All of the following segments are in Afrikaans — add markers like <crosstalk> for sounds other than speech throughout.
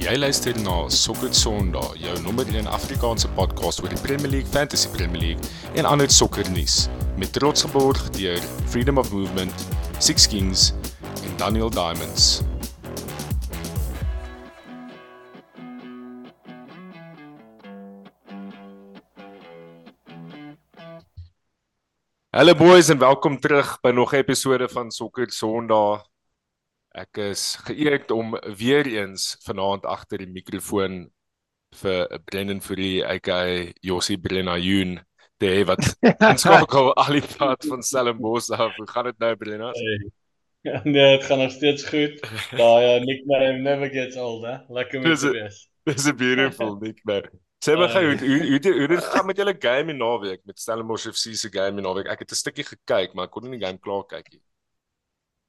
Jy luister na Sokker Sondag, jou nommer 1 Afrikaanse podcast oor die Premier League, Fantasy Premier League en ander sokkernuus met trots geborg deur Freedom of Movement, Six Kings en Daniel Diamonds. Hallo boys en welkom terug by nog 'n episode van Sokker Sondag. Ek is geëerd om weer eens vanaand agter die mikrofoon vir Brendan Fourie aka Josie Brenayun te hê wat <laughs> inskakel al die pad van Stellenbosch af. Hoe gaan dit nou Brenna? Hey. <laughs> Nee, dit gaan nog steeds goed. Daai uh, nickname never gets old, hè. Lekker met te wees. Dis 'n beautiful <laughs> nickname. Sê my gou, hoe hoe hoe hoe gaan met julle game in naweek met Stellenbosch FC se game in naweek? Ek het 'n stukkie gekyk, maar ek kon nie die game klaar kyk nie.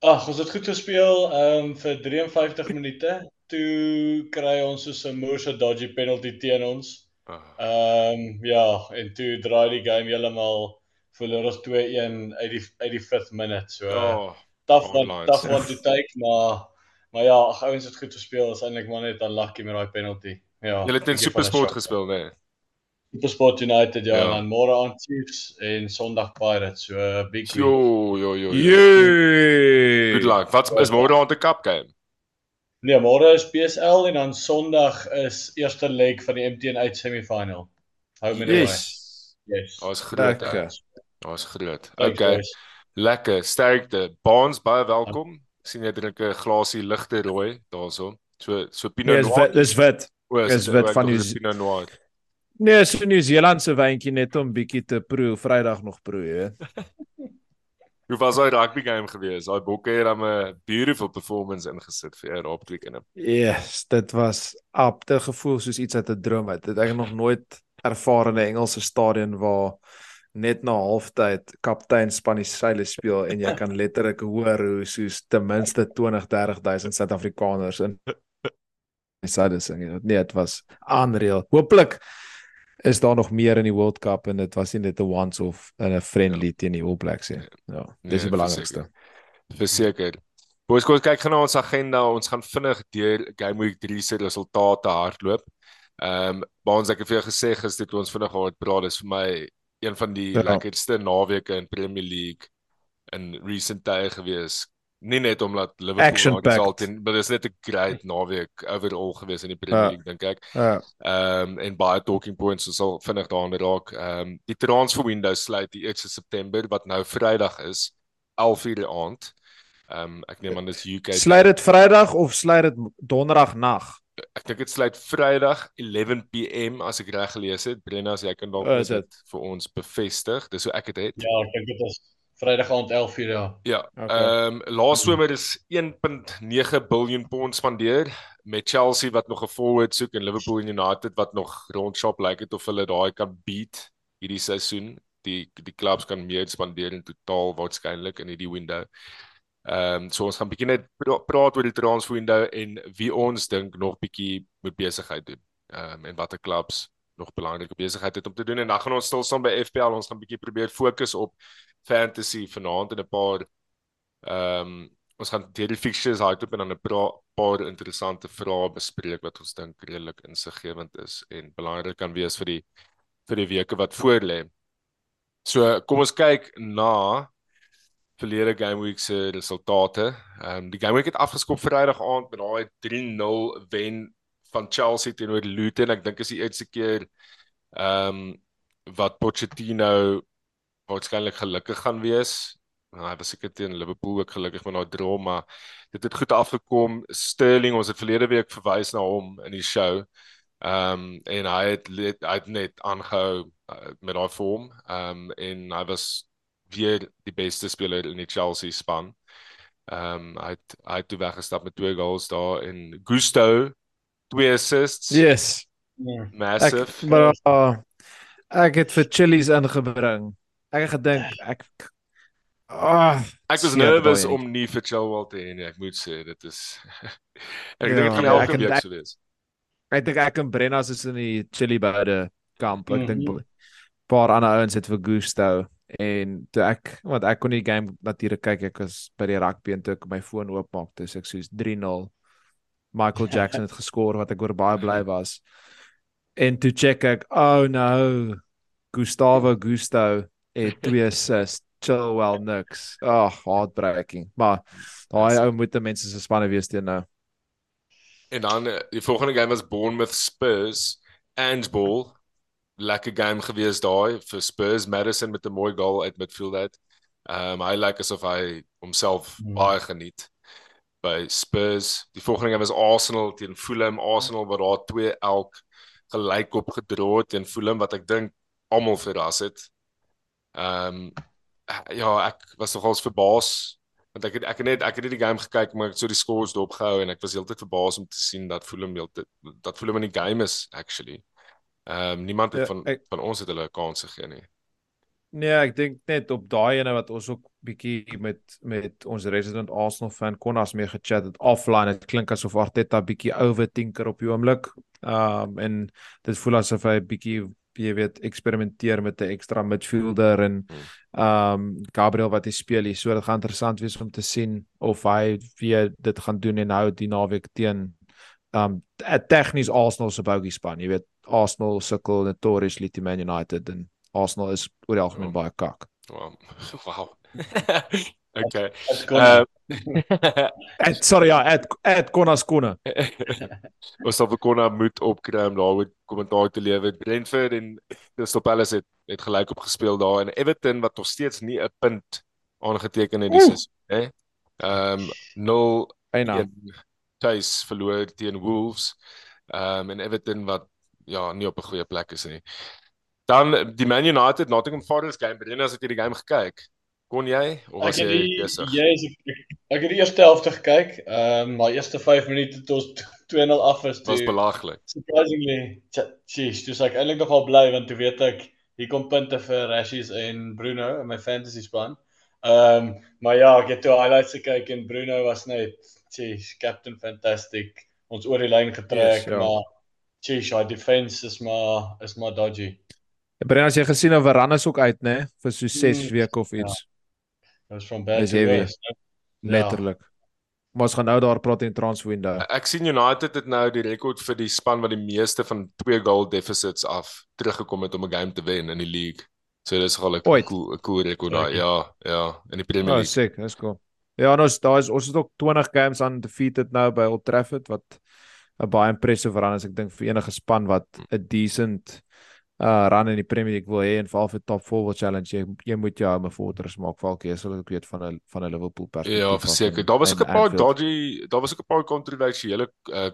Ag, ons het goed gespeel um vir 53 minute. Toe kry ons so 'n moorse dodgy penalty teen ons. Um ja, en toe draai die game heeltemal verloor ons 2-1 uit die uit die 5th minute. So oh, tough oh, one, nice. tough one to take, maar maar ja, ag ouens het goed gespeel. Is eintlik maar net unlucky met daai penalty. Ja. Jy het in Supersport gespeel, né? Nee. Supersport United ja, ja. en môre aan Chiefs en Sondag Pirates. So uh, big week. Jo, jo, jo. jo. Good luck. Wat is môre aan die cup game? Nee, môre is PSL en dan Sondag is eerste leg van die MTN 8 semifinal. Hou met yes. Yes. Ons groot. Ons groot. Okay. Lekker. Sterkte. Baans baie welkom. Ek sien jy drink 'n glasie ligte rooi daarso. So so Pinot nee, Noir. Dis wit. Dis wit van die Pinot Noir. Nee, so New Zealand se wyntjie net om bietjie te proe, Vrydag nog proe, jy weet. <laughs> Hoe was daai rugby game gewees? Daai bokke het dan 'n beautiful performance ingesit vir jou op weekend. Yes, dit was op te gevoel soos iets uit 'n droom uit. Dit ek nog nooit ervaar in 'n Engelse stadion waar net na halftyd kaptein Spannie Seile speel en jy kan letterlik hoor hoe soos ten minste 20 30000 Suid-Afrikaners in <laughs> die sade sing. Nee, dit was unreal. Hooplik is daar nog meer in die World Cup en dit was nie net 'n once off en 'n friendly ja. teen die All Blacks nie. Ja, dis nee, die belangrikste. Verseker. Boys, kom kyk gaan na ons agenda. Ons gaan vinnig deur Game Week 3 se resultate hardloop. Ehm, um, maar ons ek het vir jou gesê gister toe ons vinnig gehad praat, is vir my een van die ja. lekkerste naweke in Premier League in recent tye gewees nie net omdat Liverpool gesalt en maar dis net 'n great naweek overall gewees in die Premier ja. League dink ek. Ja. Ehm um, en baie talking points so sal vinnig daarin raak. Ehm um, die transfer window sluit die 1 September wat nou Vrydag is 11:00 die aand. Ehm um, ek neem aan dis UK. Sluit dit Vrydag of sluit dit Donderdag nag? Ek dink dit sluit Vrydag 11 pm as ek reg gelees het. Brenna as jy kan dalk dit vir ons bevestig. Dis hoe ek dit het. Ja, ek dink dit is Vrydag aand 11:00 ja. Ja. Ehm okay. um, laas somer is 1.9 biljoen pond spandeer met Chelsea wat nog 'n forward soek en Liverpool en United wat nog rondshop lyk like het of hulle daai kan beat hierdie seisoen. Die die clubs kan meer spandeer in totaal waarskynlik in hierdie window. Ehm um, so ons gaan bietjie net praat oor die transfer window en wie ons dink nog bietjie moet besigheid doen. Ehm um, en watter clubs nog belangrike besigheid het om te doen en dan gaan ons stil staan by FPL ons gaan bietjie probeer fokus op fantasy vanaand en 'n paar ehm um, ons gaan deur die fixtures hardop en dan 'n paar interessante vrae bespreek wat ons dink redelik insiggewend is en belangrik kan wees vir die vir die weke wat voorlê. So kom ons kyk na verlede game week se resultate. Ehm um, die game week het afgeskop Vrydag aand met daai 3-0 wen van Chelsea teenoor Luton. Ek dink is die eerste keer ehm um, wat Pochettino waarskynlik gelukkig gaan wees. Nou, hy was seker teen Liverpool ook gelukkig met daai drama. Dit het goed afgekom. Sterling, ons het verlede week verwys na hom in die show. Ehm um, en hy het hy het net aangehou uh, met daai vorm. Ehm um, en hy was weer die beste speler in die Chelsea span. Ehm um, hy het hy het toe weggestap met twee goals daar en Gusto twee assists. Yes. Yeah. Massive. Ek, maar, uh, ek het vir Chillies ingebring. Ek het gedink ek oh, ek was nervous om nie vir Chilwell te hê nie. Ek moet sê dit is <laughs> ek dink dit gaan ja, elke week so wees. Ek dink ek en Brenna is in die Chili Bode kamp. Ek mm -hmm. dink 'n paar ander ouens het vir Gusto en toe ek want ek kon die game natuurlik kyk ek was by die rugby en toe ek my foon oopmaak dis ek soos 3-0 Michael <laughs> Jackson het geskor wat ek oor baie bly was. En toe check ek, oh no, Gustavo Gusto het twee <laughs> assists. Chilwell niks. Ag, oh, heartbreaking. Maar daai ou moet mense se spanne wees teen nou. En dan eh, die volgende game was Bournemouth Spurs. Ange Ball lekker game gewees daai vir Spurs Madison met 'n mooi goal uit midfield uit. Ehm um, hy lyk like asof hy homself mm. baie geniet by Spurs. Die volgende game was Arsenal teen Fulham. Arsenal wat daar 2 elk gelyk op gedra het teen Fulham wat ek dink almal verras het. Ehm um, ja, ek was nogals verbaas want ek het ek het net ek het net die game gekyk maar ek het so die scores dopgehou en ek was heeltyd verbaas om te sien dat Fulham heeltyd dat Fulham in die game is actually. Ehm um, niemand het ja, van ek, van ons het hulle 'n kans gegee nie. Nee, ek dink net op daai ene wat ons ook bietjie met met ons resident Arsenal fan Konas mee gechat het offline. Dit klink asof Arteta bietjie overtinker op die oomblik. Ehm um, en dit voel asof hy bietjie jy weet eksperimenteer met 'n ekstra midfielder en hmm. ehm um, Gabriel wat hy speel hier. So dit gaan interessant wees om te sien of hy weer dit gaan doen en hou die naweek teen um tegnies Arsenal se bogie span. Jy weet Arsenal sukkel notoriously teen Man United en Arsenal is oor die algemeen oh. baie kak. Wow. <laughs> wow. <laughs> okay. Uh, <laughs> et, sorry ja, et et konna skona. Ons sal vir konna moet opkry om daar met kommentaar te lewer. Brentford en Crystal Palace het het gelyk op gespeel daar en Everton wat nog steeds nie 'n punt aangeteken het die seisoen, hè. Ehm 0 tuis verloor teen Wolves. Ehm um, en Everton wat ja, nie op 'n goeie plek is nie. Dan die Man United Nottingham Forest game, Brenna as ek die game gekyk. Kon jy of was jy besig? Ja, yes, ek, ek het die eerste helfte gekyk. Ehm um, maar eerste 5 minute tot <laughs> 2-0 af is. Dit was belaglik. Surprisingly, jeez, dis ek eintlik nogal bly want toe weet ek hier kom punte vir Rashies en Bruno in my fantasy span. Ehm um, maar ja, ek het toe highlights gekyk en Bruno was net Jeez, Captain Fantastic. Ons oor die lyn getrek, yes, ja. maar jeez, hy defense is maar is maar dodgy. Ja, Brenna, as jy gesien het Varane is ook uit, né, vir so 6 mm, weke of iets. Dit was van bad to worse. Ja. Letterlik. Maar ons gaan nou daar praat in transfer window. Ek sien United het nou die rekord vir die span wat die meeste van 2 goal deficits af teruggekom het om 'n game te wen in die league. So dis gou 'n cool cool rekord daar. Ja, ja, in die Premier oh, League. Ja, sick, dis cool. Ja, ons daar is ons het ook 20 games aan defeated nou by Old Trafford wat 'n baie impressive run is ek dink vir enige span wat 'n decent uh run in die Premier League wil hê en veral vir top 4 challenge jy, jy moet jou home fortress maak valkie as ek weet van 'n van 'n Liverpool perspektief. Ja, verseker. Daar was ook 'n paar dodgy, daar was ook 'n paar kontroversiële uh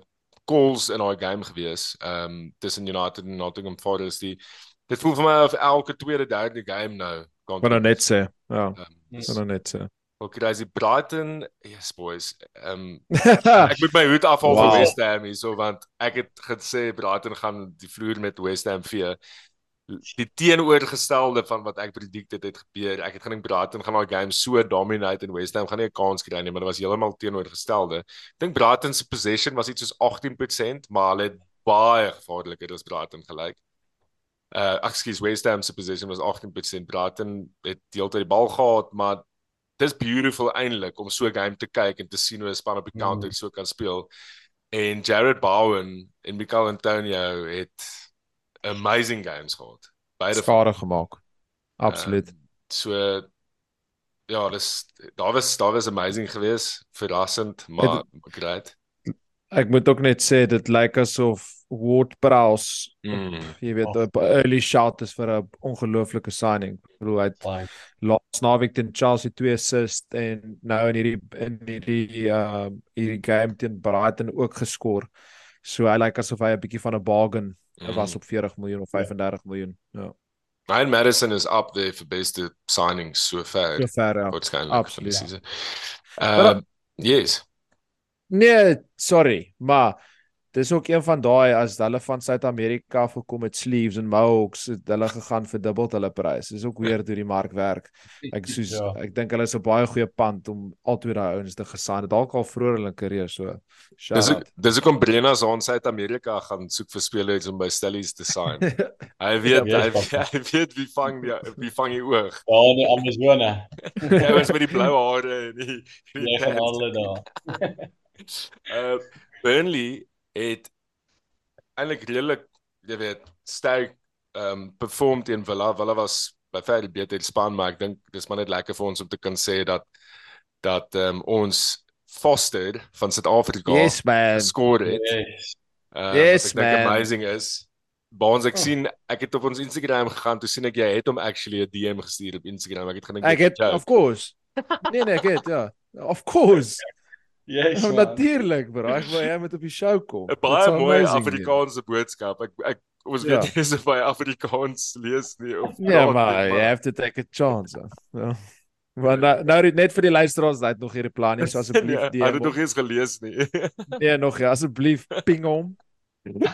calls in daai game gewees. Um tussen United en Nottingham Forest die dit voel vir my of elke tweede derde game nou kan nou net sê. Ja. Um, kan nou net sê. Okay, dis die Brighton, yes boys. Ehm um, <laughs> ek moet my hoed afhaal wow. vir West Ham hierso want ek het gesê Brighton gaan die vloer met West Ham vee. Die teenoorgestelde van wat ek predikte het, het gebeur. Ek het gedink Brighton gaan daai game so dominate en West Ham gaan nie 'n kans kry nie, maar dit was heeltemal teenoorgestelde. Ek dink Brighton se possession was iets soos 18%, maar hulle het baie gevaarliker as Brighton gelyk. Uh, ekskuus, West Ham se possession was 18%. Brighton het deeltyd die bal gehad, maar dis beautiful eintlik om so 'n game te kyk en te sien hoe 'n span op die counter mm. so kan speel. En Jared Bowen en Mikel Antonio het amazing games gehad. Beide skade gemaak. Absoluut. Uh, so ja, dis daar was daar was amazing geweest, verrassend, maar het, great. Ek moet ook net sê dit lyk asof Ward-Prowse mm. jy weet 'n oh. early shot is vir 'n ongelooflike signing. Ek bedoel hy het laas naweek teen Chelsea 2 assist en nou in hierdie in hierdie uh hierdie game teen Brighton ook geskor. So hy lyk asof hy 'n bietjie van 'n bargain mm. was op 40 miljoen of 35 ja. miljoen. Ja. Ryan Madison is up there for best signings so far. So far, ja. Absoluut. Ehm yes. Nee, sorry, maar dis ook een van daai as hulle van Suid-Amerika af gekom met sleeves en mohawks, het hulle gegaan vir dubbel hulle prys. Dis ook weer hoe die mark werk. Ek <laughs> soos ja. ek dink hulle is 'n baie goeie pand om altyd daai ouens te gesaan. Dit dalk al vroeër in hulle karier so. Dis ook, dis ook om Brenna se ons Suid-Amerika gaan soek vir spelers om by Stellies te sign. <laughs> hy weet ja, hy, <laughs> hy weet wie vang die wie vang die oog. Ja, in die Amazone. hy was met die blou hare en die die alle daar. Uh Burnley het eintlik redelik jy weet sterk ehm um, perform teen Villa. Villa was by verre beter span, maar ek dink dis maar net lekker vir ons om te kan sê dat dat ehm um, ons Foster van Suid-Afrika yes, skoor het. Yes. Uh, Yes, man. amazing is. Baans ek Oh. sien ek het op ons Instagram gegaan, toe sien ek jy het hom actually 'n DM gestuur op Instagram. Ek het gedink Ek het of course. Nee nee, ek het ja. Of course. Yes. Oh, man. Natuurlik, bro. Ek wou jy moet op die show kom. 'n Baie mooi Afrikaanse boodskap. Ek ek ons Ja. weet nie of hy Afrikaans lees nie of. Ja, praat maar nie, you have to take a chance. Ja. Maar nou nou dit net vir die luisteraars, hy het nog hierdie plan nie, so <laughs> asseblief nee, hy DM. het nog eens gelees nie. <laughs> Nee, nog ja, asseblief ping hom. uh,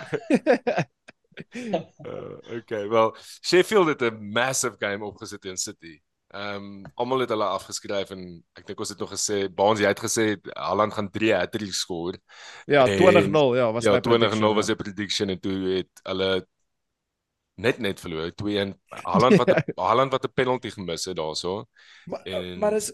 <laughs> okay, wel Sheffield het 'n massive game opgesit teen City. Ehm um, almal het hulle afgeskryf en ek dink ons het nog gesê Baans jy het gesê Haaland gaan 3 hat-tricks skoor. Ja, En- 20-0, ja, was ja, my 20-0 prediction, was ja. die prediction en toe het hulle net net verloor 2-1. Haaland wat <laughs> 'n Haaland wat 'n penalty gemis het daarso. Maar En- maar dis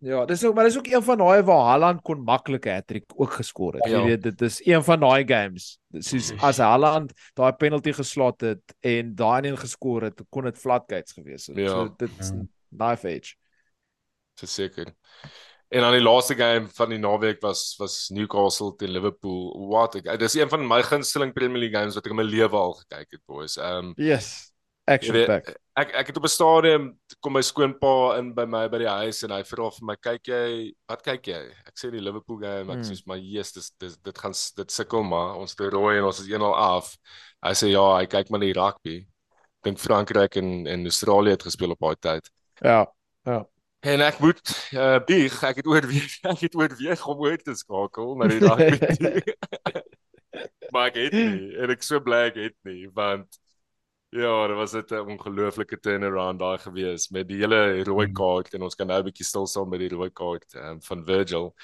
ja, dis ook maar dis ook een van daai waar Haaland kon maklike hattrick ook geskor het. Ja. Jy weet, dit is een van daai games. Soos as Haaland daai penalty geslaat het en daai een geskor het, kon dit flatgates gewees het. Ja. So dit's Ja. Knife edge. Verseker. En dan die laaste game van die naweek was was Newcastle teen Liverpool. Wat ek dis een van my gunsteling Premier League games wat ek in my lewe al gekyk het, boys. Um, Yes. Action weet, pack. ek ek het op 'n stadium kom my skoonpa in by my by die huis en hy vra vir my kyk jy wat kyk jy ek sê die Liverpool game ek Hmm. sê maar Jesus dis, dis dit gaan dit sukkel maar ons het rooi en ons is 1-0 af hy sê ja hy kyk maar die rugby dink Frankryk en en Australië het gespeel op daai tyd Ja. en ek moet uh, bieg ek het oorweeg <laughs> ek het oorweeg om oor te skakel na die rugby <laughs> toe. maar ek het nie en ek so bly ek het nie want Ja, dit was dit 'n ongelooflike turnaround daai gewees met die hele rooi Mm. kaart en ons kan nou 'n bietjie stil staan by die rooi kaart um, van Virgil.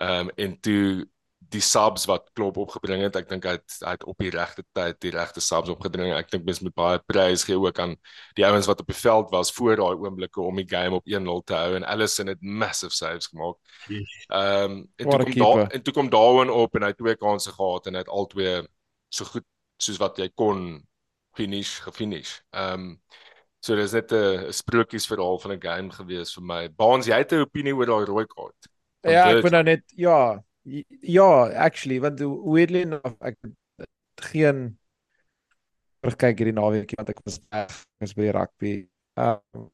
Ehm um, en toe die subs wat Klopp opgebring het, ek dink hy het hy het op die regte tyd die regte subs opgedring. Ek dink mens moet baie prys gee ook aan die ouens wat op die veld was voor daai oomblikke om die game op 1-0 te hou en Allison het massive saves gemaak. Ehm um, en toe kom daar en toe kom Darwin op en hy het twee kansse gehad en hy het albei so goed soos wat jy kon finish gefinish. Ehm um, so dis net 'n sprokiesverhaal van 'n game gewees vir my. Baans, jy het 'n opinie oor daai rooi kaart? Ja, ek wil nou net ja, ja, actually, want weirdly enough ek het geen terugkyk hierdie naweek want ek was weg, ek was by die rugby. Um,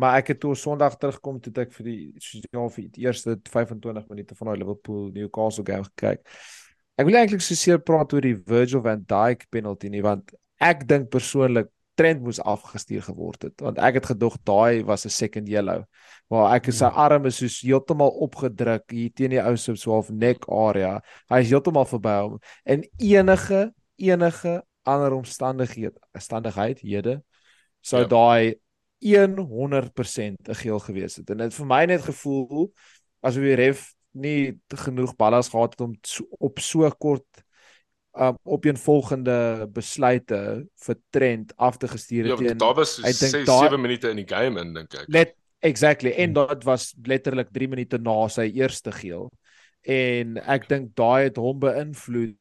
maar ek het toe Sondag terugkom toe ek vir die sosiaal vir die eerste 25 minute van daai Liverpool Newcastle game gekyk. Ek wil eintlik so seer praat oor die Virgil van Dijk penalty nie want ek dink persoonlik Trent moes afgestuur geword het want ek het gedog daai was 'n second yellow waar ek sy arm is soos heeltemal opgedruk hier teen die ou se so half nek area. Hy is heeltemal verby hom en enige enige ander omstandighede, standigheid, hede sou Ja. daai 100% 'n geel gewees het. En dit vir my net gevoel asof die ref nie genoeg ballas gehad het om so, op so kort um, op een volgende besluite vir Trent af te gestuur Ja, het want daar was ek dink 6 daai- 7 minute in die game in dink ek. Let exactly en dit was letterlik 3 minute na sy eerste geel. En ek dink daai het hom beïnvloed.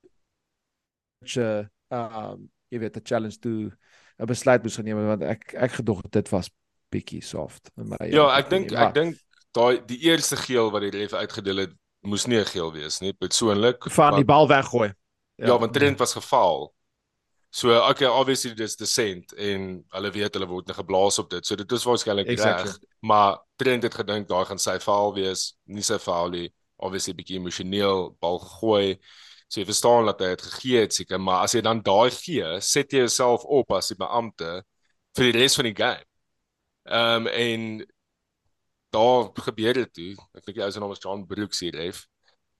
So, um jy weet 'n challenge toe 'n besluit moes geneem het, want ek ek gedog dit was bietjie soft in my Ja, ek dink ek dink daai die eerste geel wat die ref uitgedeel het moes nie 'n geel wees nie, persoonlik. van die maar- bal weggooi. Ja, want Trent was gefaal. So okay, obviously dis descent en hulle weet hulle word net geblaas op dit. So dit is waarskynlik Exactly. reg, maar Trent het gedink daai gaan sy faal wees, nie sy faal nie. Obviously bietjie emosioneel bal gegooi. So jy verstaan dat hy dit gegee het seker, maar as jy dan daai gee, set jy jouself op as die beampte vir die res van die game. Ehm um, en daar gebeur dit toe. Ek dink die ou se naam is John Brooks hier ref.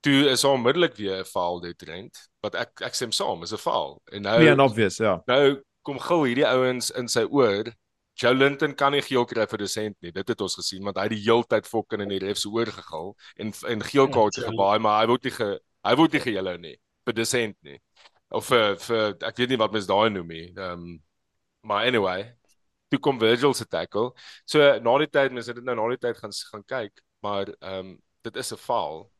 Toe is daar onmiddellik weer 'n faal deur Trent, wat ek ek sê hom saam, is 'n faal. En nou Nee, en obvious, ja. nou kom gil hierdie ouens in sy oor. Joe Linton kan nie geel kry vir dosent nie. Dit het ons gesien want hy het die heeltyd fokin in die ref se oor gegil en en geel Ja, kaarte Joe gebaai, maar hy word nie ge hy word nie gejouw nie vir dosent nie. Of vir vir ek weet nie wat mens daai noem nie. Ehm um, maar anyway, toe kom Virgil se tackle. So na die tyd mense het dit nou na die tyd gaan gaan kyk, maar ehm um, dit is 'n faal.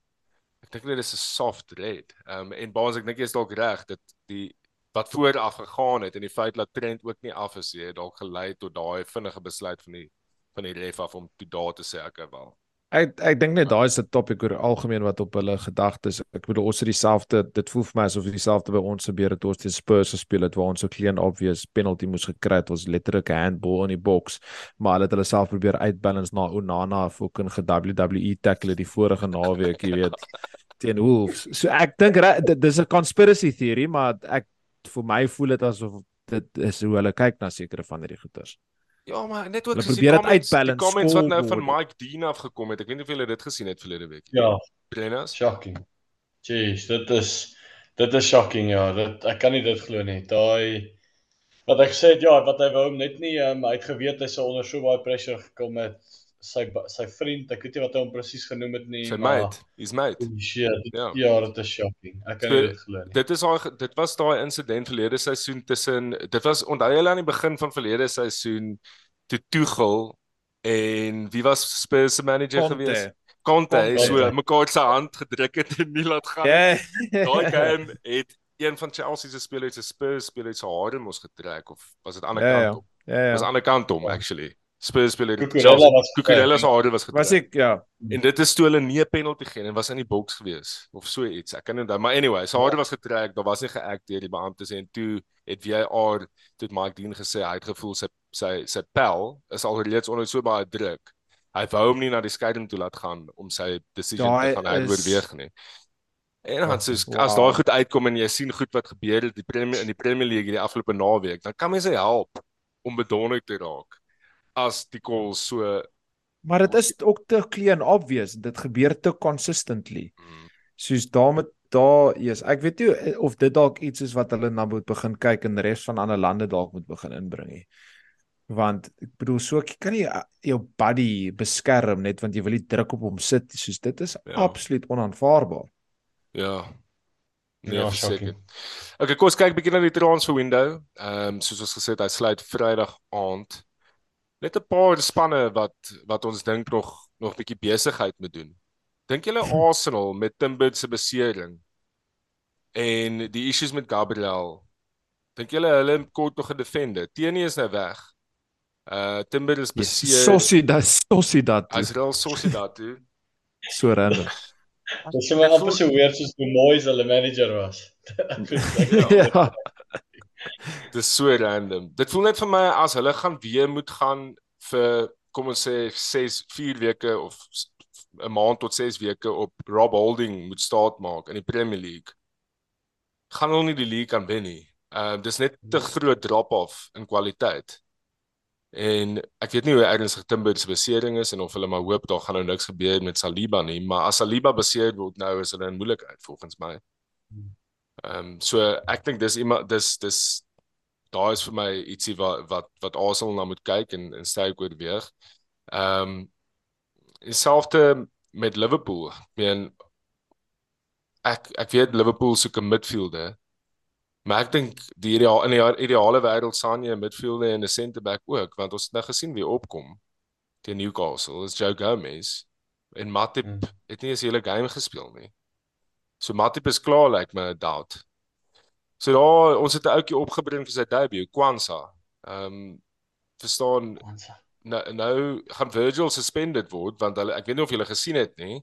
Ek dink dit is 'n soft red. Ehm um, en baans ek dink jy is dalk reg dat die wat vooraf gegaan het en die feit dat Trent ook nie af is nie, dalk gelei tot daai vinnige besluit van die van die ref af om toe daar te sê ek wel. Ek ek dink net daai is 'n topik oor algemeen wat op hulle gedagtes. Ek bedoel ons het dieselfde dit voel vir my asof dieselfde by ons gebeur het toe ons teen Spurs gespeel het waar ons so klein obvious penalty moes gekry het. Ons letterlik 'n handball in die box, maar hulle het hulle self probeer uitbalance na Onana fucking ge-WWE tackle die vorige naweek, jy weet, <laughs> teen Wolves. So ek dink dis 'n conspiracy theory, maar ek vir my voel dit asof dit is hoe hulle kyk na sekere van hierdie goeters. Ja, maar net ook soos die comments, die comments wat nou van Mike Dean af gekom het. Ek weet nie of julle dit gesien het verlede week nie. Ja. Brennas. Shocking. Jeez, dit is dit is shocking ja. Dit ek kan nie dit glo nie. Daai wat ek gesê het ja, wat hy wou net nie um, hy het geweet hy sou onder so baie pressure gekom het sy sy vriend, ek weet nie wat hy hom presies genoem het nie, sy maar mate, his mate. Shit, dit, ja, ja, dit is shocking. Ek kan so, dit glo nie. Dit is daai dit was daai insident verlede seisoen tussen dit was onthou julle aan die begin van verlede seisoen toe Tuchel en wie was Spurs se manager Conte. gewees? Conte, Conte so mekaar se hand gedruk het en nie laat gaan. Yeah. daai <laughs> game het een van Chelsea se spelers se Spurs spelers se hare mos getrek of was dit aan die yeah, kant? Ja, ja. Was aan die kant om actually. Spurs speler Cucurella se hare was getrek. Was ek ja. En dit is toe hulle nie 'n penalty gegee en was in die boks gewees of so iets. Ek kan nie onthou maar anyway, sy hare was getrek, daar was nie geact deur die beampte en toe het VAR toe Mike Dean gesê hy het gevoel sy sy sy pel is al reeds onder so baie druk. Hy wou hom nie na die skeiding toe laat gaan om sy decision te gaan uitweeg nie. En dan sê wow. as daai goed uitkom en jy sien goed wat gebeur het die Premier in die Premier League die afgelope naweek, dan kan mense help om bedonder te raak as die call so maar dit is ook te klein obvious dit gebeur te consistently mm. soos daarmee daar is ek weet nie of dit dalk iets is wat hulle nou moet begin kyk en res van ander lande dalk moet begin inbring nie want ek bedoel so ek kan nie eh, jou buddy beskerm net want jy wil nie druk op hom sit soos dit is ja. absoluut onaanvaarbaar ja Nee, ja, seker. Okay, kom ons kyk bietjie na die transfer window. Ehm um, soos ons gesê het, hy sluit Vrydag aand net 'n paar spanne wat wat ons dink nog nog 'n bietjie besigheid moet doen. Dink julle <clears throat> Arsenal met Timber se besering en die issues met Gabriel. Dink julle hulle kort nog 'n defender? Teenie is nou weg. Uh Timber is beseer. Sossie, dat sossie dat. Israel sossie dat toe. <laughs> So random. Dis sommer amper so weer soos hoe mooi hulle manager was. <laughs> ja. <laughs> Dis so random. Dit voel net vir my as hulle gaan weer moet gaan vir kom ons sê 6 4 weke of 'n maand tot 6 weke op Rob Holding moet staat maak in die Premier League. Gaan hulle nie die league kan wen nie. Ehm uh, dis net te groot drop off in kwaliteit. En ek weet nie hoe ernstig Timber se besering is en of hulle maar hoop daar gaan nou niks gebeur met Saliba nie, maar as Saliba beseer word nou is hulle in moeilikheid volgens my. Ehm um, so ek dink dis iemand dis dis daar is vir my ietsie wat wat wat Arsenal na moet kyk en en sterk oorweeg. Ehm um, dieselfde met Liverpool. Ek meen ek ek weet Liverpool soek 'n midfielder. Maar ek dink die ideale in die ideale wêreld saan jy 'n midfielder en 'n centre back ook want ons het nou gesien wie opkom teen Newcastle. Is Joe Gomez en Matip hmm. het nie eens hele game gespeel nie. So Matip is klaar lyk like my doubt. So daar ons het 'n ouetjie opgebring vir sy debut, Kwanza. Ehm um, verstaan nou nou gaan Virgil suspended word want hulle ek weet nie of julle gesien het nie.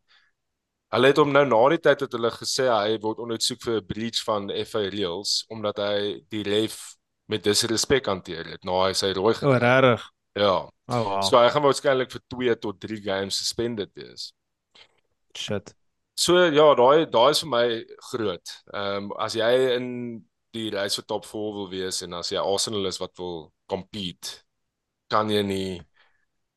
Hulle het hom nou na die tyd dat hulle gesê hy word ondersoek vir 'n breach van FA reels omdat hy die ref met disrespek hanteer het na hy sy rooi gekry. O, regtig? Ja. Oh, wow. So hy gaan waarskynlik vir 2 tot 3 games suspended wees. Shit. So ja, daai daai is vir my groot. Ehm um, as jy in die race vir top 4 wil wees en as jy Arsenal is wat wil compete, kan jy nie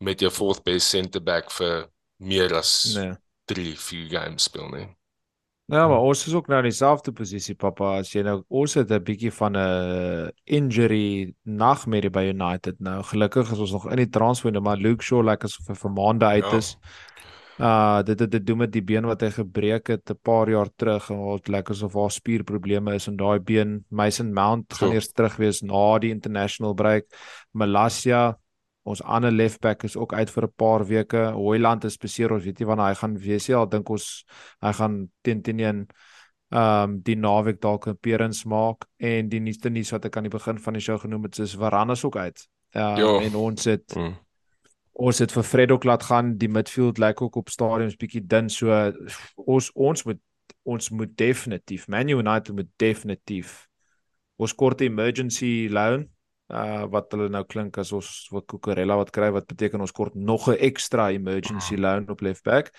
met jou fourth best center back vir meer as nee. 3 4 games speel nie. Ja, maar ons is ook nou in dieselfde posisie pappa as jy nou ons het 'n bietjie van 'n injury nagmerrie by United nou. Gelukkig is ons nog in die transfer, maar Luke Shaw lyk like asof hy vir maande uit ja. is. Ja. Uh dit het te doen met die been wat hy gebreek het 'n paar jaar terug en wat lekker asof haar spierprobleme is en daai been Mason Mount gaan so. eers terug wees na die international break. Malasia ons ander left back is ook uit vir 'n paar weke. Hoyland is beseer, ons weet nie wanneer hy gaan wees nie. Al dink ons hy gaan teen teen een ehm um, die naweek dalk 'n appearance maak en die nuutste nuus wat ek aan die begin van die show genoem het is Varane is ook uit. Uh, en ons het mm. Ons het vir Fred ook laat gaan. Die midfield lyk ook op stadiums bietjie dun. So ons ons moet ons moet definitief Man United moet definitief ons kort emergency loan uh wat hulle nou klink as ons wat Cucurella wat kry wat beteken ons kort nog 'n ekstra emergency ah. loan op left back.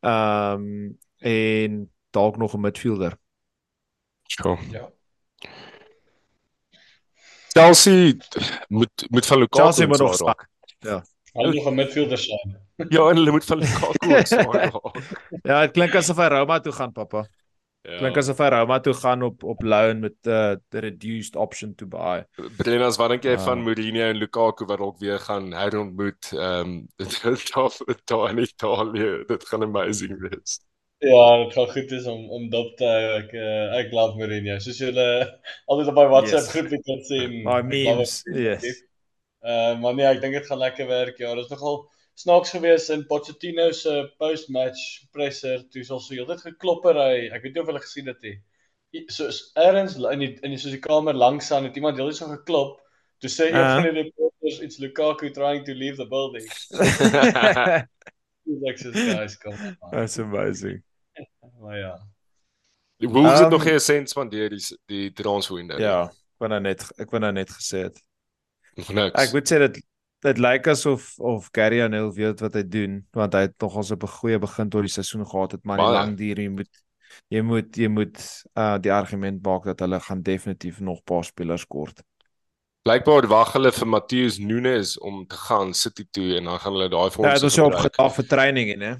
Ehm um, en dalk nog 'n midfielder. Sure. Ja. Chelsea moet moet van Lukaku Chelsea moet nog staan. Ja. Hulle nog 'n midfielder sien. ja, en hulle moet van Lukaku staan. ja, dit klink asof hy Roma toe gaan, pappa. Ja. Klink asof hy Roma toe gaan op op loan met 'n uh, reduced option to buy. Brenas, wat dink jy uh, van Mourinho en Lukaku wat dalk weer gaan herontmoet? Ehm <laughs> um, dit is daar in Italië. Dit gaan amazing wees. Ja, dit gaan goed is om om dop te hou. Ek uh, ek love Mourinho. Soos julle altyd op my WhatsApp yes. groep kan sien. My memes. Yes. Uh maar nee, ek dink dit gaan lekker werk. Ja, dit is nogal snaaks gewees in Pochettino se post-match presser toe sal so heeltyd geklopper hy. Ek weet nie of hulle gesien het nie. So is erns in die in die soos die kamer langs aan het iemand heeltyd so geklop. Toe sê een uh. van die reporters it's Lukaku trying to leave the building. <laughs> Like this guys come. That's amazing. <laughs> Maar ja. Die Wolves um, het nog geen sens van die die, die transfer window. Ja, ek wou nou net ek wou nou net gesê het. Niks. Ek moet sê dit dit lyk asof of Gary O'Neil weet wat hy doen want hy het tog al so 'n goeie begin tot die seisoen gehad het maar lang duur jy moet jy moet jy moet uh die argument maak dat hulle gaan definitief nog paar spelers kort. Blykbaar wag hulle vir Matheus Nunes om te gaan City toe en dan gaan hulle daai vir ons Ja, dit is op gedag vir training en hè.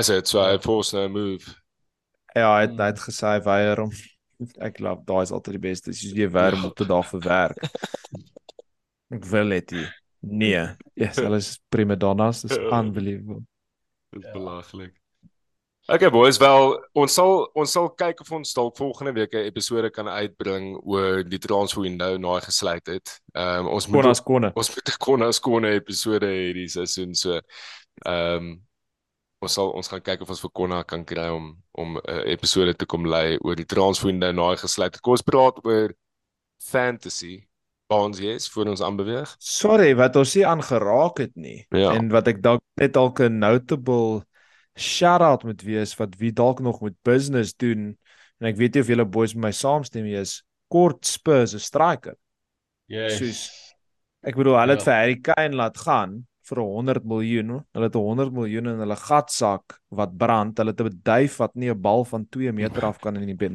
Is dit so 'n force no move? Ja, hy het net gesê hy weier om <laughs> ek glo daai is altyd die beste. As jy weier om te daar vir werk. <laughs> Ek wil dit nie. Nee, yes, <laughs> hulle is prima donnas, dis ja. unbelievable. Dis ja. belaglik. Okay boys, wel ons sal ons sal kyk of ons dalk volgende week 'n episode kan uitbring oor die transfer window nou gesluit het. Ehm um, ons moet ons kone. Ons moet 'n kone skone episode hê hierdie seisoen so. Ehm um, ons sal ons gaan kyk of ons vir Konna kan kry om om 'n uh, episode te kom lei oor die transfer window nou gesluit. Kom ons praat oor fantasy ons is vir ons aanbeweeg. Sorry, wat ons nie aangeraak het nie. Ja. En wat ek dalk net dalk 'n notable shout out moet wees wat wie dalk nog met business doen en ek weet nie of julle boys met my saamstem is kort Spurs 'n striker. Yes. Soos, ek bedoel hulle het ja. vir Harry Kane laat gaan vir 100 miljoen. Hulle het 100 miljoen in hulle gatsak wat brand. Hulle het 'n duif wat nie 'n bal van 2 meter af kan in die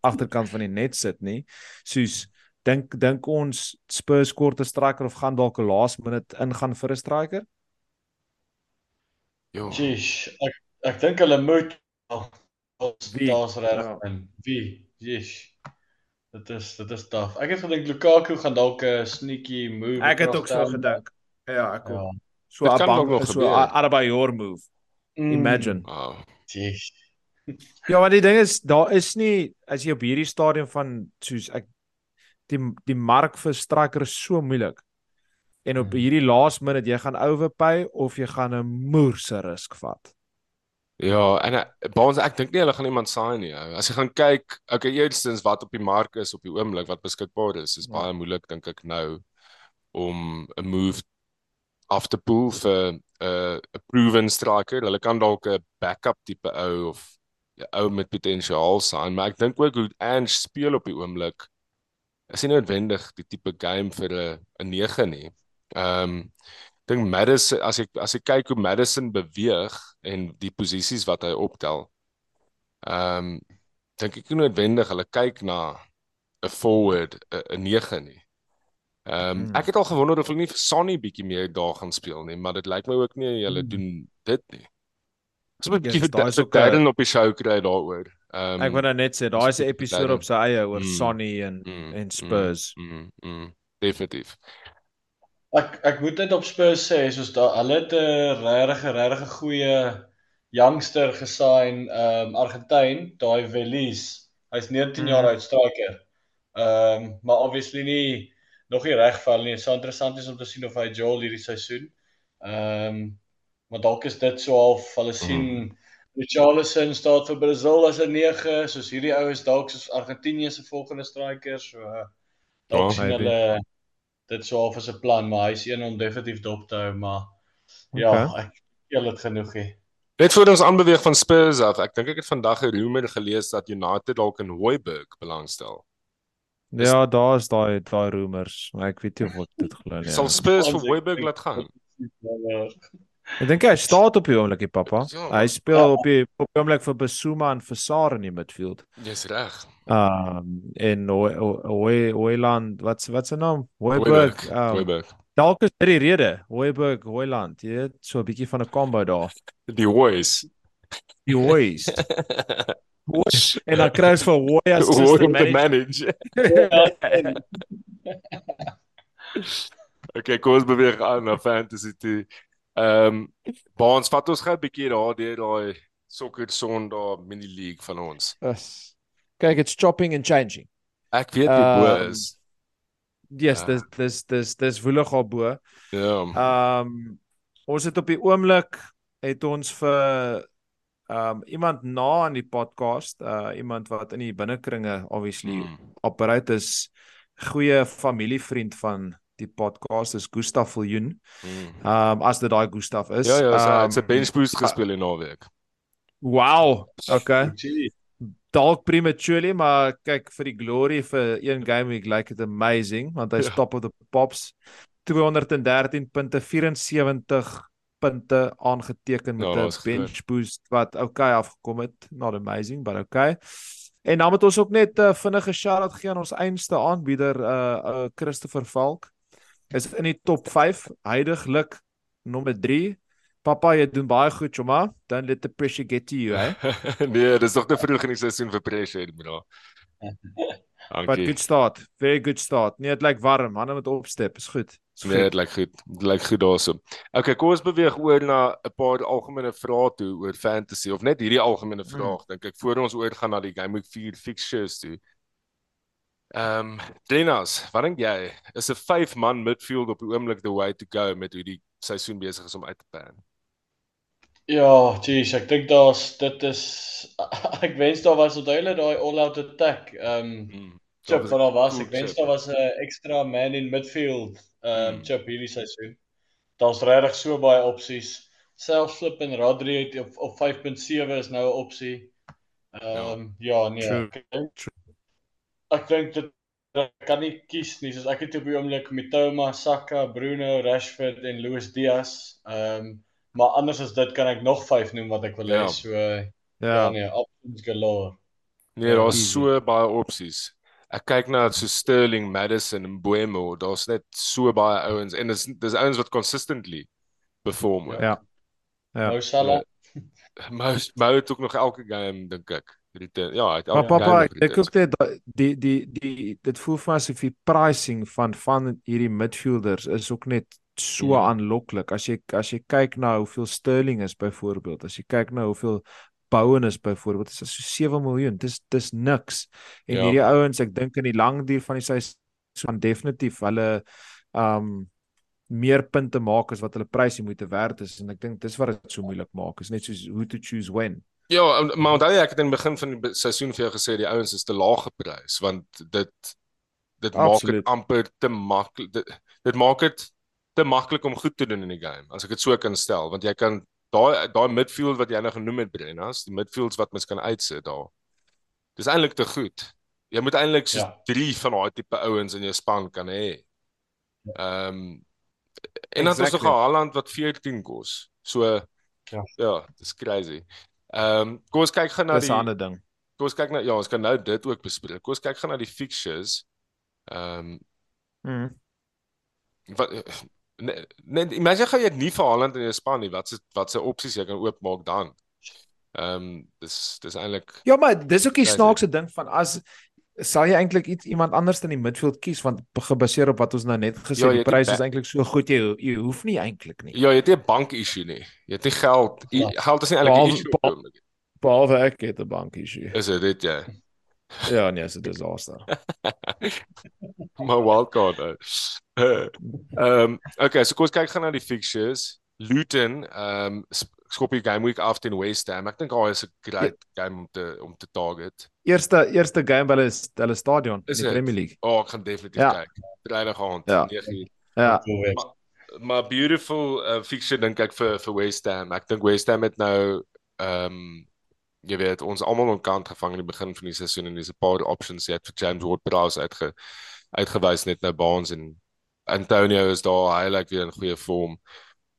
agterkant van die net sit nie. Soos dink dink ons Spurs kort 'n striker of gaan dalk 'n last minute ingaan vir 'n striker? Jo. Jeez, ek ek dink hulle moet daar's reg ja. en wie? Jeez. Dit is dit is taaf. Ek het gedink Lukaku gaan dalk 'n sneaky move. Ek het ook so gedink. Ja, ek ook. Ja. So 'n bank so Arabayor move. Mm. Imagine. Oh. Jeez. ja, maar die ding is daar is nie as jy op hierdie stadium van soos ek die die mark vir striker is so moeilik. En op hmm. hierdie last minute jy gaan overpay of jy gaan 'n moerse risk vat. Ja, en uh, Baans ek dink nie hulle gaan iemand sign nie. As jy gaan kyk, okay, eerstens wat op die mark is op die oomblik wat beskikbaar is, is ja. baie moeilik dink ek nou om 'n move af te pool vir 'n uh, 'n proven striker. Hulle kan dalk 'n backup tipe ou of 'n ou met potensiaal sign, maar ek dink ook hoe Ange speel op die oomblik is nie noodwendig die tipe game vir 'n 'n 9 nie. Ehm um, dink Madison as ek as ek kyk hoe Madison beweeg en die posisies wat hy optel. Ehm um, dink ek nie noodwendig hulle kyk na 'n forward 'n 9 nie. Ehm um, hmm. ek het al gewonder of hulle nie vir Sonny bietjie meer daar gaan speel nie, maar dit lyk my ook nie hulle hmm. doen dit nie. Ons moet bietjie daai so kyk op die show kry daaroor. Ehm um, Ek wou nou net sê daar is 'n episode op sy eie oor mm, Sonny en mm, en Spurs. Mm, mm, mm, definitief. Ek ek moet dit op Spurs sê soos daar hulle het 'n regtig regtig goeie youngster gesign ehm um, Argentyn, daai Veliz. Hy's 19 mm. jaar oud striker. Ehm um, maar obviously nie nog nie reg val nie. Dit sou interessant wees om te sien of hy Joel hierdie seisoen. Ehm um, maar dalk is dit so half hulle sien mm. Richarlison staan vir Brazil as 'n 9, soos hierdie oues dalk soos Argentinië se volgende striker, so uh, dalk oh, sien hulle dit so half as 'n plan, maar hy's een om definitief dop te hou, maar okay. ja, ek geel dit genoeg hê. Net voor ons aanbeweeg van Spurs af, ek dink ek het vandag 'n rumor gelees dat United dalk in Hoiberg belangstel. Ja, daar is daai daai rumors, maar ek weet nie of dit glo nie. Sal Spurs vir Hoiberg laat gaan? Ek dink hy staan op die oomblik, die pappa. Ja, hy speel ja. op die op die oomblik vir Besuma en vir Sar in die midfield. Dis reg. Um en Hoyland, wat's wat se naam? Hoiberg. Hoiberg. Um, Dalk is dit die rede, Hoiberg, Hoyland, jy weet, so 'n bietjie van 'n combo daar. Die Hoys. Die Hoys. <laughs> Hoys. En dan kry ons vir Hoy as die manager. <laughs> okay, kom ons beweeg aan na fantasy toe. Ehm, um, Baans vat ons gou 'n bietjie daar deur daai sokker sondag mini league van ons. Yes. Kyk, it's chopping and changing. Ek weet die bo um, is Yes, dis dis dis dis woelig op bo. Ja. Ehm um, ons het op die oomblik het ons vir ehm um, iemand na aan die podcast, uh iemand wat in die binnekringe obviously mm. operate is goeie familievriend van die podcast is Gustaf Viljoen. Ehm mm. um, as dit daai Gustaf is. Ja ja, um, hy't 'n bench boost gespeel in naweek. Wow. Okay dalk prematurely, maar kyk vir die glory vir een game week like it amazing want hy's ja. top of the pops 213 punte 74 punte aangeteken met 'n ja, bench goed. boost wat okay afgekom het not amazing but okay en dan moet ons ook net 'n uh, vinnige shout out gee aan ons einste aanbieder uh, uh Christopher Valk is in die top 5 heidaglik nommer 3 Papa, jy doen baie goed, Choma. Don't let the pressure get to you, eh? <laughs> nee, dis nog te vroeg in die seisoen vir pressure, bro. <laughs> But good start. Very good start. Nee, dit lyk warm. Hande moet opstep. Is goed. Is nee, dit lyk goed. Dit lyk goed daarso. Okay, kom ons beweeg oor na 'n paar algemene vrae toe oor fantasy of net hierdie algemene hmm. vraag, mm. dink ek, voor ons oor gaan na die Game Week 4 fixtures toe. Ehm, um, Denas, wat dink jy? Is 'n 5 man midfield op die oomblik the way to go met hoe die seisoen besig is om uit te pan? Ja, jeez, ek dink daar's dit is <laughs> ek wens daar was onthou daai all-out attack. Ehm um, chip wat daar was. Ek wens daar was 'n extra man in midfield ehm um, mm. chip hierdie seisoen. Daar's regtig so baie opsies. Selfs Flip en Rodri op op 5.7 is nou 'n opsie. Ehm um, ja, nee. True. Ek dink dit ek kan nie kies nie. Soos ek het op die oomblik met Thomas, Saka, Bruno, Rashford en Luis Diaz. Ehm um, Maar anders as dit kan ek nog 5 noem wat ek wil hê. Ja. So ja, ja nee, options galore. Nee, daar's so baie opsies. Ek kyk na so Sterling, Madison en Buemo. Daar's net so baie ouens en dis dis ouens wat consistently perform. Ja. Ja. Mo Salah. Mo Mo het ook nog elke game dink ek. Return. Ja, elke game. Papa, ek kyk net die die die dit voel vir my asof die pricing van van hierdie midfielders is ook net so ja. aanloklik as jy as jy kyk na hoeveel Sterling is byvoorbeeld as jy kyk na hoeveel Bowen is byvoorbeeld is so 7 miljoen dis dis niks en ja. hierdie ouens ek dink in die lang duur van die seisoen definitief hulle um meer punte maak as wat hulle prysie moet werd is en ek dink dis wat dit so moeilik maak is net soos who to choose when Ja, maar onthou ek het in die begin van die seisoen vir jou gesê die ouens is te laag geprys want dit dit maak dit amper te maklik dit, dit maak dit te maklik om goed te doen in die game as ek dit so kan stel want jy kan daai daai midfield wat jy nou genoem het Brennas die midfields wat mens kan uitsit daar. Dis eintlik te goed. Jy moet eintlik so 3 ja. van daai tipe ouens in jou span kan hê. Ehm um, en dan exactly. is nog Haaland wat 14 kos. So ja. ja dis crazy ehm um, kom ons kyk gou na die Dis 'n ander ding kom ons kyk na ja ons kan nou dit ook bespreek kom ons kyk gou na die fixtures ehm um, mm. wat net nee, imagine gou jy het nie vir Haaland in jou span nie. Wat se wat se opsies jy kan oopmaak dan? Ehm um, dis dis eintlik Ja, maar dis ook die snaakse ding van as sal jy eintlik iets iemand anders in die midfield kies want gebaseer op wat ons nou net gesê ja, die pryse is eintlik so goed jy jy hoef nie eintlik nie. Ja, jy het nie 'n bank issue nie. Jy het nie geld. Ja. Geld is nie eintlik 'n issue. Behalwe ek het 'n bank issue. Is dit dit ja? Ja, nee, dit is 'n disaster. <laughs> maar wildcard. <laughs> Ehm okay, so kom ons kyk gaan na die fixtures. Luton ehm um, skop die game week af teen West Ham. Ek dink al is 'n great ja. game om te om te target. Eerste eerste game by hulle hulle stadion in die Premier League. Oh, ek gaan definitief ja. kyk. Vrydag aand ja. 9:00. Ja. Maar, maar beautiful uh, fixture dink ek vir vir West Ham. Ek dink West Ham het nou ehm um, jy weet ons almal aan kant gevang in die begin van die seisoen en dis 'n paar options jy het vir James Ward-Prowse uitge uitgewys net nou Barnes en Antonio is daar hy lyk like weer in goeie vorm.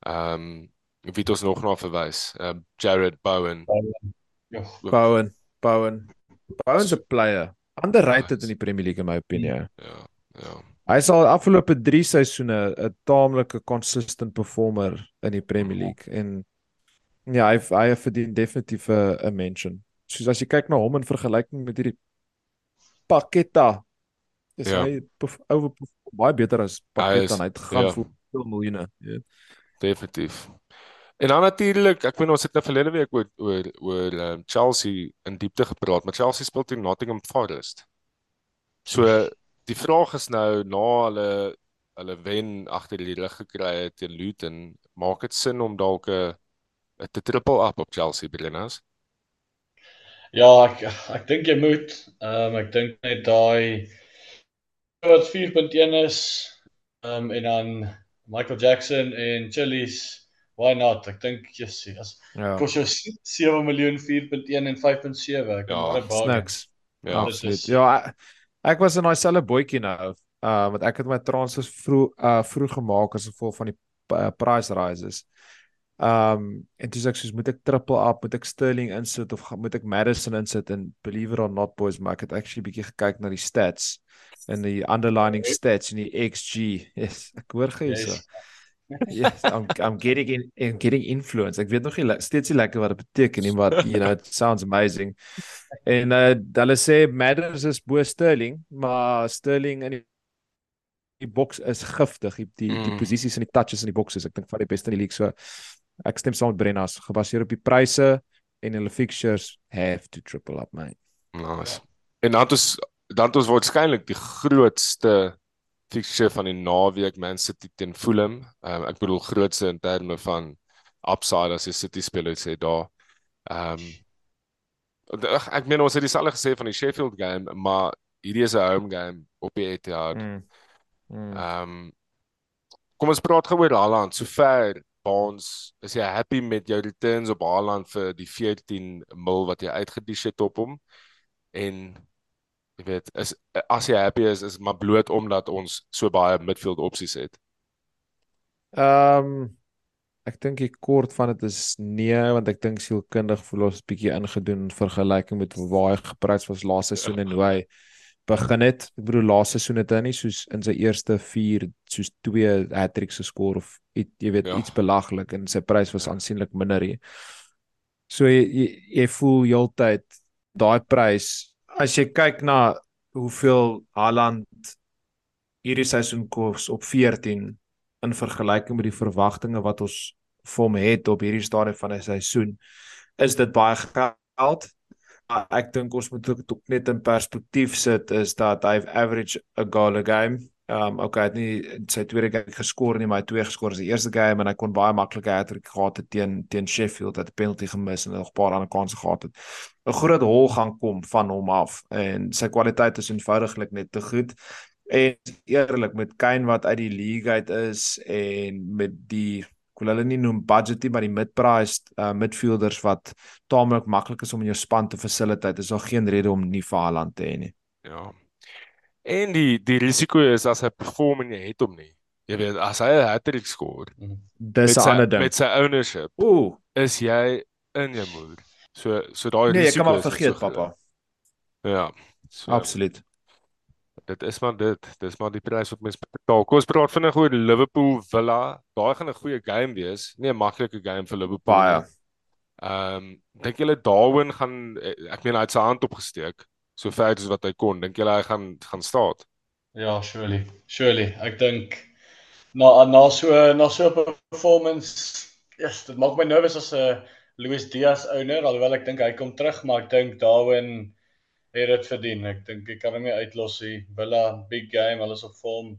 Ehm um, wie het ons nog na verwys? Ehm uh, Jared Bowen. Ja. Bowen, Bowen. Bowen's a player. Underrated in die Premier League in my opinie. Ja. Ja. Hy is al afgelope 3 seisoene 'n taamlike consistent performer in die Premier League en ja, hy hy verdien definitief 'n mention. Soos as jy kyk na hom in vergelyking met hierdie Paketa, is ja. hy oor baie beter as Paketa. Hy het gaan ja. vir veel miljoene, ja. Definitief. En dan natuurlik, ek weet ons het nou verlede week oor oor oor um, Chelsea in diepte gepraat, maar Chelsea speel teen Nottingham Forest. So die vraag is nou na hulle hulle wen agter die rug gekry het teen Luton, maak dit sin om dalk 'n te triple up op Chelsea Brennas? Ja, ek ek dink jy moet. Ehm um, ek dink net daai wat 4.1 is, ehm um, en dan Michael Jackson en Chillies why not? Ek dink jy as ja. kos jou 7 miljoen 4.1 en 5.7. Ek ja, niks. Ja, absoluut. Ja, ek, ek was in daai selfe bootjie nou. Uh want ek het my transfers vroeg uh vroeg gemaak as gevolg van die uh, price rises. Um en dis ek soos moet ek triple up, moet ek Sterling insit of moet ek Madison insit en believe it or not boys, maar ek het actually bietjie gekyk na die stats en die underlining stats en die XG. <laughs> Yes, ek hoor gee so. Yes <laughs> yes, I'm I'm getting in I'm getting influence. Ek weet nog nie steeds nie lekker wat dit beteken nie, maar you know, it sounds amazing. En uh hulle sê Madders is bo Sterling, maar Sterling in die die boks is giftig. Die die, mm. die posisies en die touches in die boks is ek dink van die beste in die league. So ek stem saam met Brennas gebaseer op die pryse en hulle fixtures have to triple up, man. Nice. En dan ons dan ons waarskynlik die grootste fixture van die naweek Man City teen Fulham. Um, ek bedoel grootste in terme van upside as die City spelers sê daar. Ehm um, ek, ek meen ons het dieselfde gesê van die Sheffield game, maar hierdie is 'n home game op die Etihad. Mm. Mm. Ehm mm. um, kom ons praat gou oor Haaland. Sover Bonds, is jy happy met jou returns op Haaland vir die 14 mil wat jy uitgedish het op hom? En Jy weet, is as jy happy is is maar bloot omdat ons so baie midfield opsies het. Ehm um, ek dink die kort van dit is nee want ek dink sielkundig voel ons bietjie ingedoen in vergelyking met waar hy geprys was laaste seisoen en hoe hy begin het. Ek bedoel laaste seisoen het hy nie soos in sy eerste 4 soos 2 hat-tricks geskor of iets, jy weet ja. iets belaglik en sy prys was aansienlik minder hier. So jy jy, jy voel heeltyd daai prys as jy kyk na hoeveel Haaland hierdie seisoen kos op 14 in vergelyking met die verwagtinge wat ons vir hom het op hierdie stadium van 'n seisoen, is dit baie geld. Ek dink ons moet dit ook net in perspektief sit is dat hy average a goal a game Ehm um, okay, het nie sy tweede game geskor nie, maar hy twee geskor as die eerste game en hy kon baie maklik 'n hat-trick gehad het teen teen Sheffield dat 'n penalty gemis en nog 'n paar ander kansse gehad het. 'n Groot hol gaan kom van hom af en sy kwaliteit is eenvoudiglik net te goed. En eerlik met Kane wat uit die league uit is en met die ek wil hulle nie noem budgetie maar die mid-priced uh, midfielders wat taamlik maklik is om in jou span te facilitate, is daar geen rede om nie vir Haaland te hê nie. Ja, En die die risiko is as hy perform en jy het hom nie. Jy weet as hy 'n hat-trick skoor. Mhm. Dis 'n ander ding. Met sy ownership. Ooh, is jy in jou moed. So so daai nee, risiko. Nee, ek kan maar vergeet, so pappa. Ja. So, Absoluut. Dit is maar dit. Dis maar die prys wat mens betaal. Kom ons praat vinnig oor Liverpool Villa. Daai gaan 'n goeie game wees. Nie 'n maklike game vir Liverpool nie. Baie. Ehm, um, dink julle Darwin gaan ek meen hy het sy hand opgesteek so ver as wat hy kon. Dink jy hy gaan gaan staat? Ja, surely. Surely. Ek dink na na so na so 'n performance, yes, dit maak my nervous as 'n Luis Diaz owner alhoewel ek dink hy kom terug, maar ek dink Darwin het dit verdien. Ek dink ek kan hom nie uitlos nie. Villa big game, alles op vorm.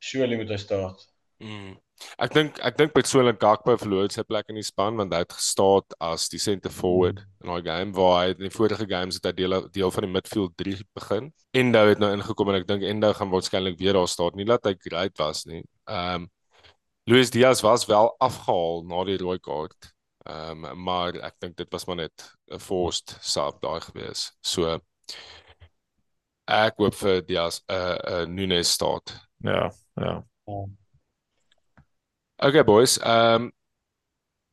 Surely moet hy staat. Mm. Ek dink ek dink Petsola Gakpo verloor sy plek in die span want hy het gestaan as die center forward mm. in daai game waar hy in die vorige games het hy deel deel van die midfield 3 begin. Endo het nou ingekom en ek dink Endo gaan waarskynlik weer daar staan. Nie dat hy great was nie. Ehm um, Luis Diaz was wel afgehaal na die rooi kaart. Ehm um, maar ek dink dit was maar net 'n forced sub daai gewees. So ek hoop vir Diaz 'n uh, uh, Nunes staat. Ja, ja. Um, Okay boys, ehm um,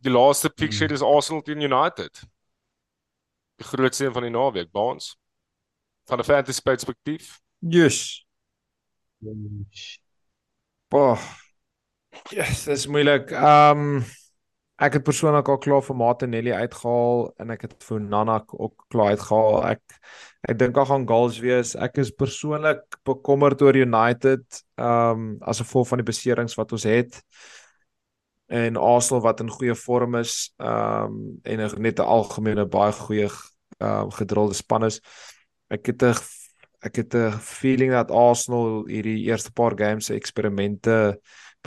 die laaste fixture hmm. is Arsenal teen United. Die grootste een van die naweek, Baans. Van 'n fantasy perspektief. Yes. Bah. Yes, dis moeilik. Ehm um, ek het persoonlik al klaar vir Martinelli uitgehaal en ek het vir Nanak ook klaar uitgehaal. Ek ek dink daar gaan goals wees. Ek is persoonlik bekommerd oor United ehm um, as gevolg van die beserings wat ons het en Arsenal wat in goeie vorm is um en net 'n algemene baie goeie um gedrilde span is. Ek het 'n ek het 'n feeling dat Arsenal hierdie eerste paar games se eksperimente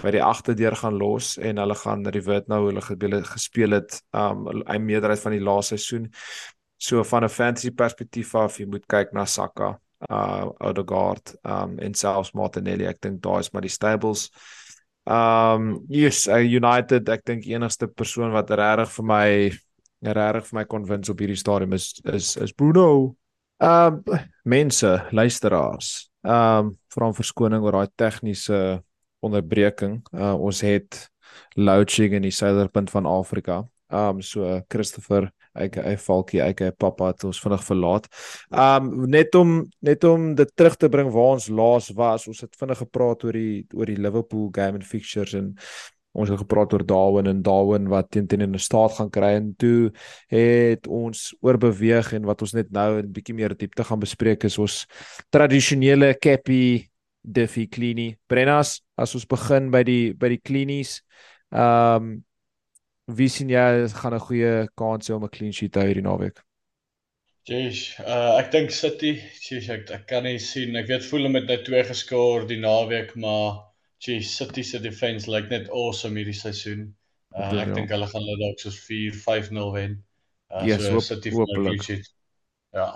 by die agterdeur gaan los en hulle gaan revert nou hulle hulle gespeel het um ehm, 'n meerderheid van die laaste seisoen. So van 'n fantasy perspektief af, jy moet kyk na Saka, uh Odegaard, um en selfs Martinelli. Ek dink daai is maar die stables. Uh Um yes, uh, United, ek dink die enigste persoon wat regtig vir my regtig vir my kon wins op hierdie stadium is is is Bruno. Um mense, luisteraars. Um vra verskoning oor daai tegniese onderbreking. Uh ons het load shedding in die suiderpunt van Afrika. Um so Christopher aka Falkie aka Papa het ons vinnig verlaat. Um net om net om dit terug te bring waar ons laas was. Ons het vinnig gepraat oor die oor die Liverpool game and fixtures en Ons het gepraat oor Darwin en Darwin wat teen teen in 'n staat gaan kry en toe het ons oorbeweeg en wat ons net nou 'n bietjie meer diepte gaan bespreek is ons tradisionele Cappy Diffie Klini. Brennas, as ons begin by die by die klinies. Ehm um, Wie sien jy gaan 'n goeie kans hê om 'n clean sheet te hou hierdie naweek? Jeez, uh, ek dink City, jeez, ek, ek kan nie sien. Ek weet Fulham het nou twee geskoor die naweek, maar jeez, City se defense lyk like net awesome hierdie seisoen. Uh, ek ja. dink hulle gaan hulle dalk soos 4-5-0 wen. Uh, yes, so hoop, City nou hopelik. Ja.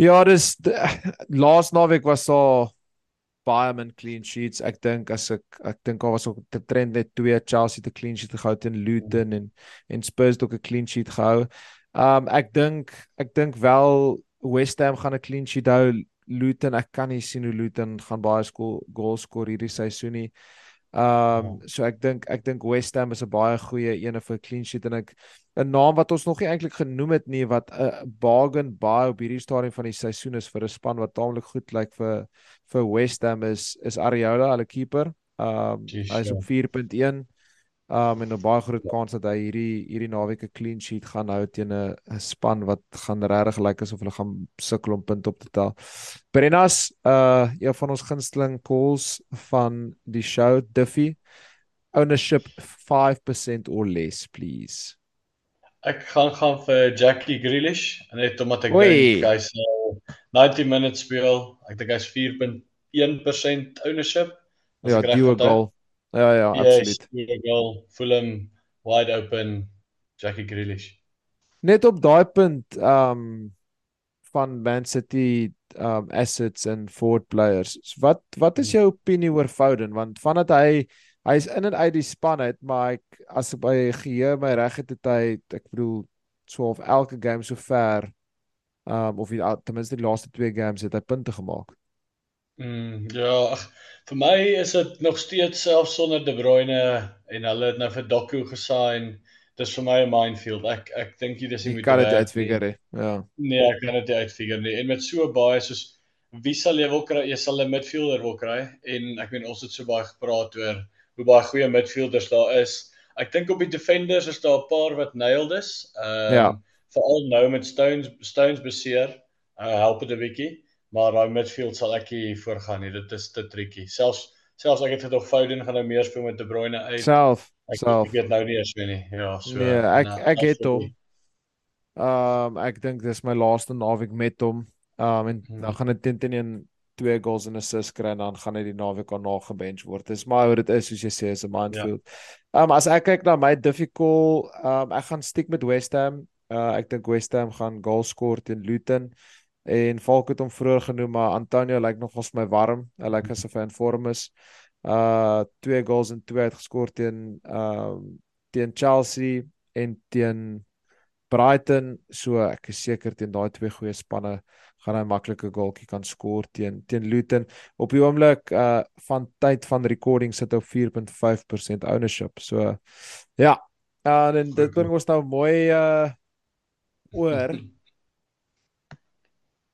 Ja, dis <laughs> laas naweek was daar baie min clean sheets. Ek dink as ek ek dink daar was ook te trend net twee Chelsea te clean sheet gehou teen Luton mm. en en Spurs het ook 'n clean sheet gehou. Um ek dink ek dink wel West Ham gaan 'n clean sheet hou. Luton, ek kan nie sien hoe Luton gaan baie skool goals skoor hierdie seisoen nie. Um so ek dink ek dink West Ham is 'n baie goeie een vir clean sheet en ek 'n naam wat ons nog nie eintlik genoem het nie wat 'n bargain buy op hierdie stadium van die seisoen is vir 'n span wat taamlik goed lyk vir vir West Ham is is Areola, hulle keeper. Um Jeez, hy is op ja. 4.1. Um en 'n baie groot ja. kans dat hy hierdie hierdie naweek 'n clean sheet gaan hou teen 'n span wat gaan regtig lyk asof hulle gaan sukkel om punte op te tel. Brennas, uh een van ons gunsteling calls van die show Duffy ownership 5% or less please. Ek gaan gaan vir Jackie Grealish net omdat ek dink hy's nou 90 minutes speel. Ek dink hy's 4.1% ownership. As ja, duo goal. Ja, ja, absoluut. Ja, goal, Fulham wide open, Jackie Grealish. Net op daai punt um van Man City um assets en forward players. Wat wat is jou opinie oor Foden want vandat hy hy's in en uit die span uit, maar ek as by geheue my reg het het hy ek bedoel so of elke game sover um ehm, of hy ten minste die laaste twee games het hy punte gemaak. Mm, ja, ag vir my is dit nog steeds selfs sonder De Bruyne en hulle het nou vir Doku gesign. Dis vir my 'n minefield. Ek ek dink jy dis nie moet kan dit uitfigure nie. Ja. Nee, ek kan dit nie uitfigure nie. En met so baie soos wie sal jy wil kry? Jy sal 'n midfielder wil kry en ek meen ons het so baie gepraat oor hoe baie goeie midfielders daar is. Ek dink op die defenders is daar 'n paar wat nailed is. Ehm uh, ja. veral nou met Stones Stones beseer, uh, help dit 'n bietjie maar daai midfield sal ek nie voorgaan nie. Dit is te triekie. Selfs selfs ek het gedog Foden gaan nou meer speel met De Bruyne uit. Self. Ek, self. Ek weet nou nie eers wie nie. Ja, so. Nee, ek nou, ek het hom. Ehm um, ek dink dis my laaste naweek met hom. Ehm um, en hmm. dan gaan dit teen teen twee goals en 'n assist kry en dan gaan hy die naweek aan na gebench word. Dis maar hoe dit is soos jy sê is 'n minefield. Ja. Ehm ja. um, as ek kyk na my difficult, ehm um, ek gaan stiek met West Ham. Uh ek dink West Ham gaan goal score teen Luton. Ehm en Falk het hom vroeër genoem maar Antonio lyk like nog ons my warm. Hy lyk like asof hy in vorm is. Uh twee goals en twee uitgeskor teen ehm uh, teen Chelsea en teen Brighton. So ek is seker teen daai twee goeie spanne gaan hy maklike goaltjie kan skoor teen teen Luton. Op die oomblik uh van tyd van recording sit op 4.5% ownership. So ja, uh, en dit bring ons nou mooi uh oor <clears throat>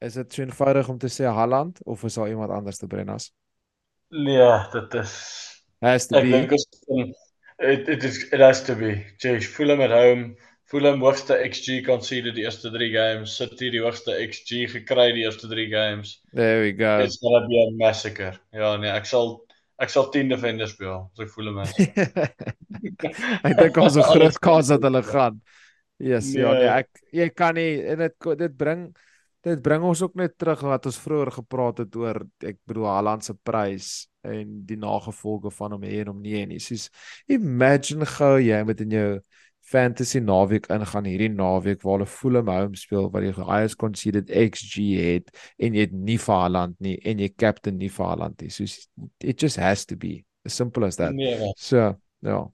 Is dit so eenvoudig om te sê Halland of is daar iemand anders te Brennas? Nee, dit is has to ek be. Ek dink it it is it has to be. Jesh, Fulham at home. Fulham hoogste XG conceded die eerste 3 games. City die hoogste XG gekry die eerste 3 games. There we go. It's gonna be a massacre. Ja nee, ek sal ek sal 10 defenders speel. So ek voel hom is. <laughs> ek dink ons 'n groot kans dat hulle gaan. Yes, nee. ja nee, ek jy kan nie en dit dit bring dit bring ons ook net terug wat ons vroeër gepraat het oor ek bedoel Haaland se prys en die nagevolge van hom hê en hom nie. En dis imagine gou jy met in jou fantasy naweek ingaan hierdie naweek waar hulle Fulham home speel wat die highest conceded XG het en jy het nie vir Haaland nie en jy captain nie vir Haaland nie. So it just has to be. As simple as that nee, so ja.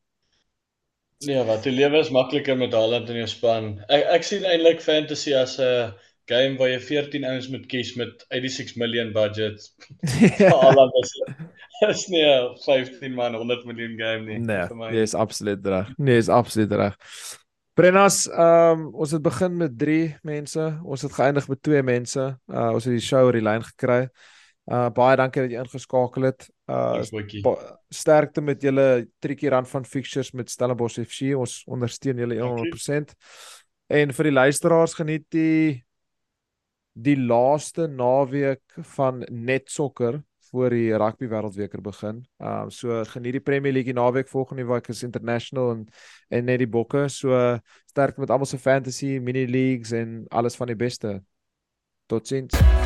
Nee, wat die lewe is makliker met Haaland in jou span. Ek ek sien eintlik fantasy as 'n game waar jy 14 ouens moet kies met 86 miljoen budget. <laughs> Haaland is is nie 'n 15 man 100 miljoen game nie nee, my. Nee, is absoluut reg. Nee, is absoluut reg. Brennas, ehm um, ons het begin met 3 mense. Ons het geëindig met 2 mense. Uh ons het die show oor die lyn gekry. Uh baie dankie dat jy ingeskakel het. Uh sterkte met julle triekie rand van fixtures met Stellenbosch FC. Ons ondersteun julle 100%. En vir die luisteraars geniet die die laaste naweek van net sokker voor die rugby wêreldbeker begin. Ehm uh, so geniet die Premier League naweek volgende week is international en en net die bokke. So sterk met almal se fantasy, mini leagues en alles van die beste. Totsiens.